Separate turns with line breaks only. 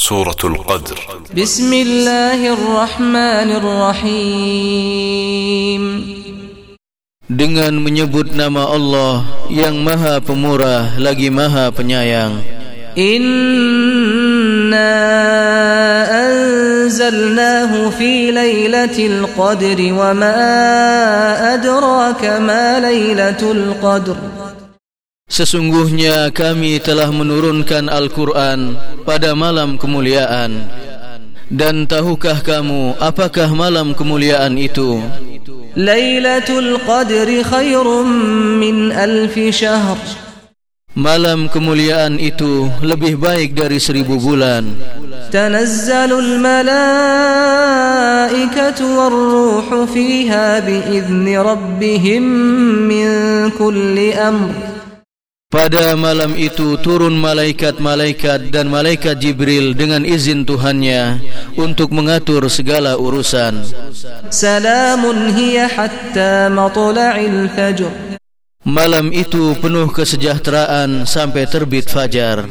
سورة القدر
بسم الله الرحمن الرحيم
Dengan menyebut nama Allah yang maha pemurah lagi maha penyayang
Inna anzalnahu fi lailatul qadri wa ma adraka ma lailatul qadr
Sesungguhnya kami telah menurunkan Al-Quran pada malam kemuliaan. Dan tahukah kamu apakah malam kemuliaan itu?
Lailatul Qadri khairum min alfi syahr
Malam kemuliaan itu lebih baik dari seribu bulan.
Tanazzalul malaikatu warruhu fiha biizni rabbihim min kulli amr.
Pada malam itu turun malaikat-malaikat dan malaikat Jibril dengan izin Tuhannya untuk mengatur segala urusan.
Salamun hiya hatta matla'il fajr.
Malam itu penuh kesejahteraan sampai terbit fajar.